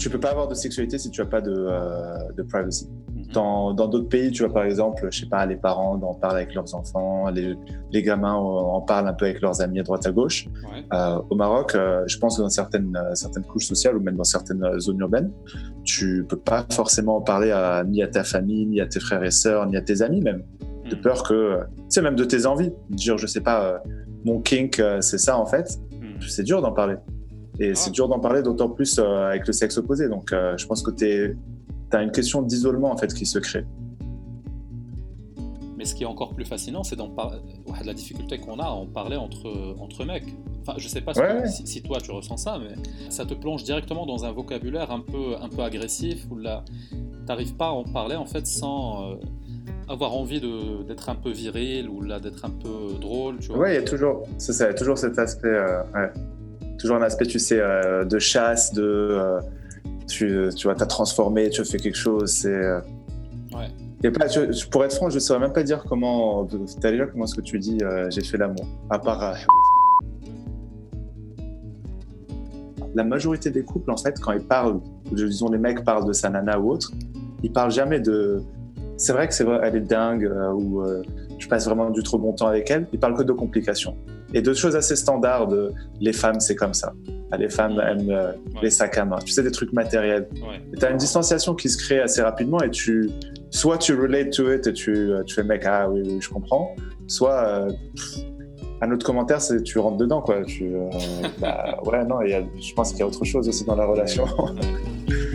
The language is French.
tu peux pas avoir de sexualité si tu as pas de, euh, de privacy. Mhm. Dans d'autres pays, tu vois, par exemple, je sais pas, les parents en parlent avec leurs enfants, les, les gamins en parlent un peu avec leurs amis à droite à gauche. Euh, au Maroc, euh, je pense que dans certaines, certaines couches sociales ou même dans certaines zones urbaines, tu peux pas forcément en parler à, ni à ta famille, ni à tes frères et sœurs, ni à tes amis même. De mhm. peur que, tu sais, même de tes envies. Dire, je sais pas, mon kink, c'est ça en fait. Mhm. C'est dur d'en parler. Et ah. c'est dur d'en parler, d'autant plus euh, avec le sexe opposé. Donc, euh, je pense que tu as une question d'isolement en fait qui se crée. Mais ce qui est encore plus fascinant, c'est la difficulté qu'on a à en parler entre, entre mecs. Enfin, je sais pas si, toi tu ressens ça, mais ça te plonge directement dans un vocabulaire un peu, un peu agressif où là, t'arrives pas à en parler en fait sans euh, avoir envie d'être un peu viril ou là d'être un peu drôle. Tu vois. Ouais, il y a toujours, ça, ça, toujours cet aspect. Ouais toujours un aspect, tu sais, euh, de chasse, de. Euh, tu, tu vois, t'as transformé, tu as fait quelque chose. C'est. Euh, ouais. Et pas, pour être franc, je ne saurais même pas dire comment. T'as déjà comment est-ce que tu dis j'ai fait l'amour À part. la majorité des couples, en fait, quand ils parlent, disons les mecs parlent de sa nana ou autre, ils parlent jamais de. C'est vrai que c'est vrai, elle est dingue ou je passe vraiment du trop bon temps avec elle. Ils parlent que de complications et de choses assez standards de les femmes, c'est comme ça. Ah, les femmes mm. aiment euh, les sacs à main. Tu sais, des trucs matériels. Tu as une distanciation qui se crée assez rapidement et tu, soit tu relate to it et tu, euh, tu fais mec, ah oui, oui, je comprends. Soit, euh, un autre commentaire, c'est tu rentres dedans, quoi. Tu, bah, ouais, non, y a, je pense qu'il y a autre chose aussi dans la relation.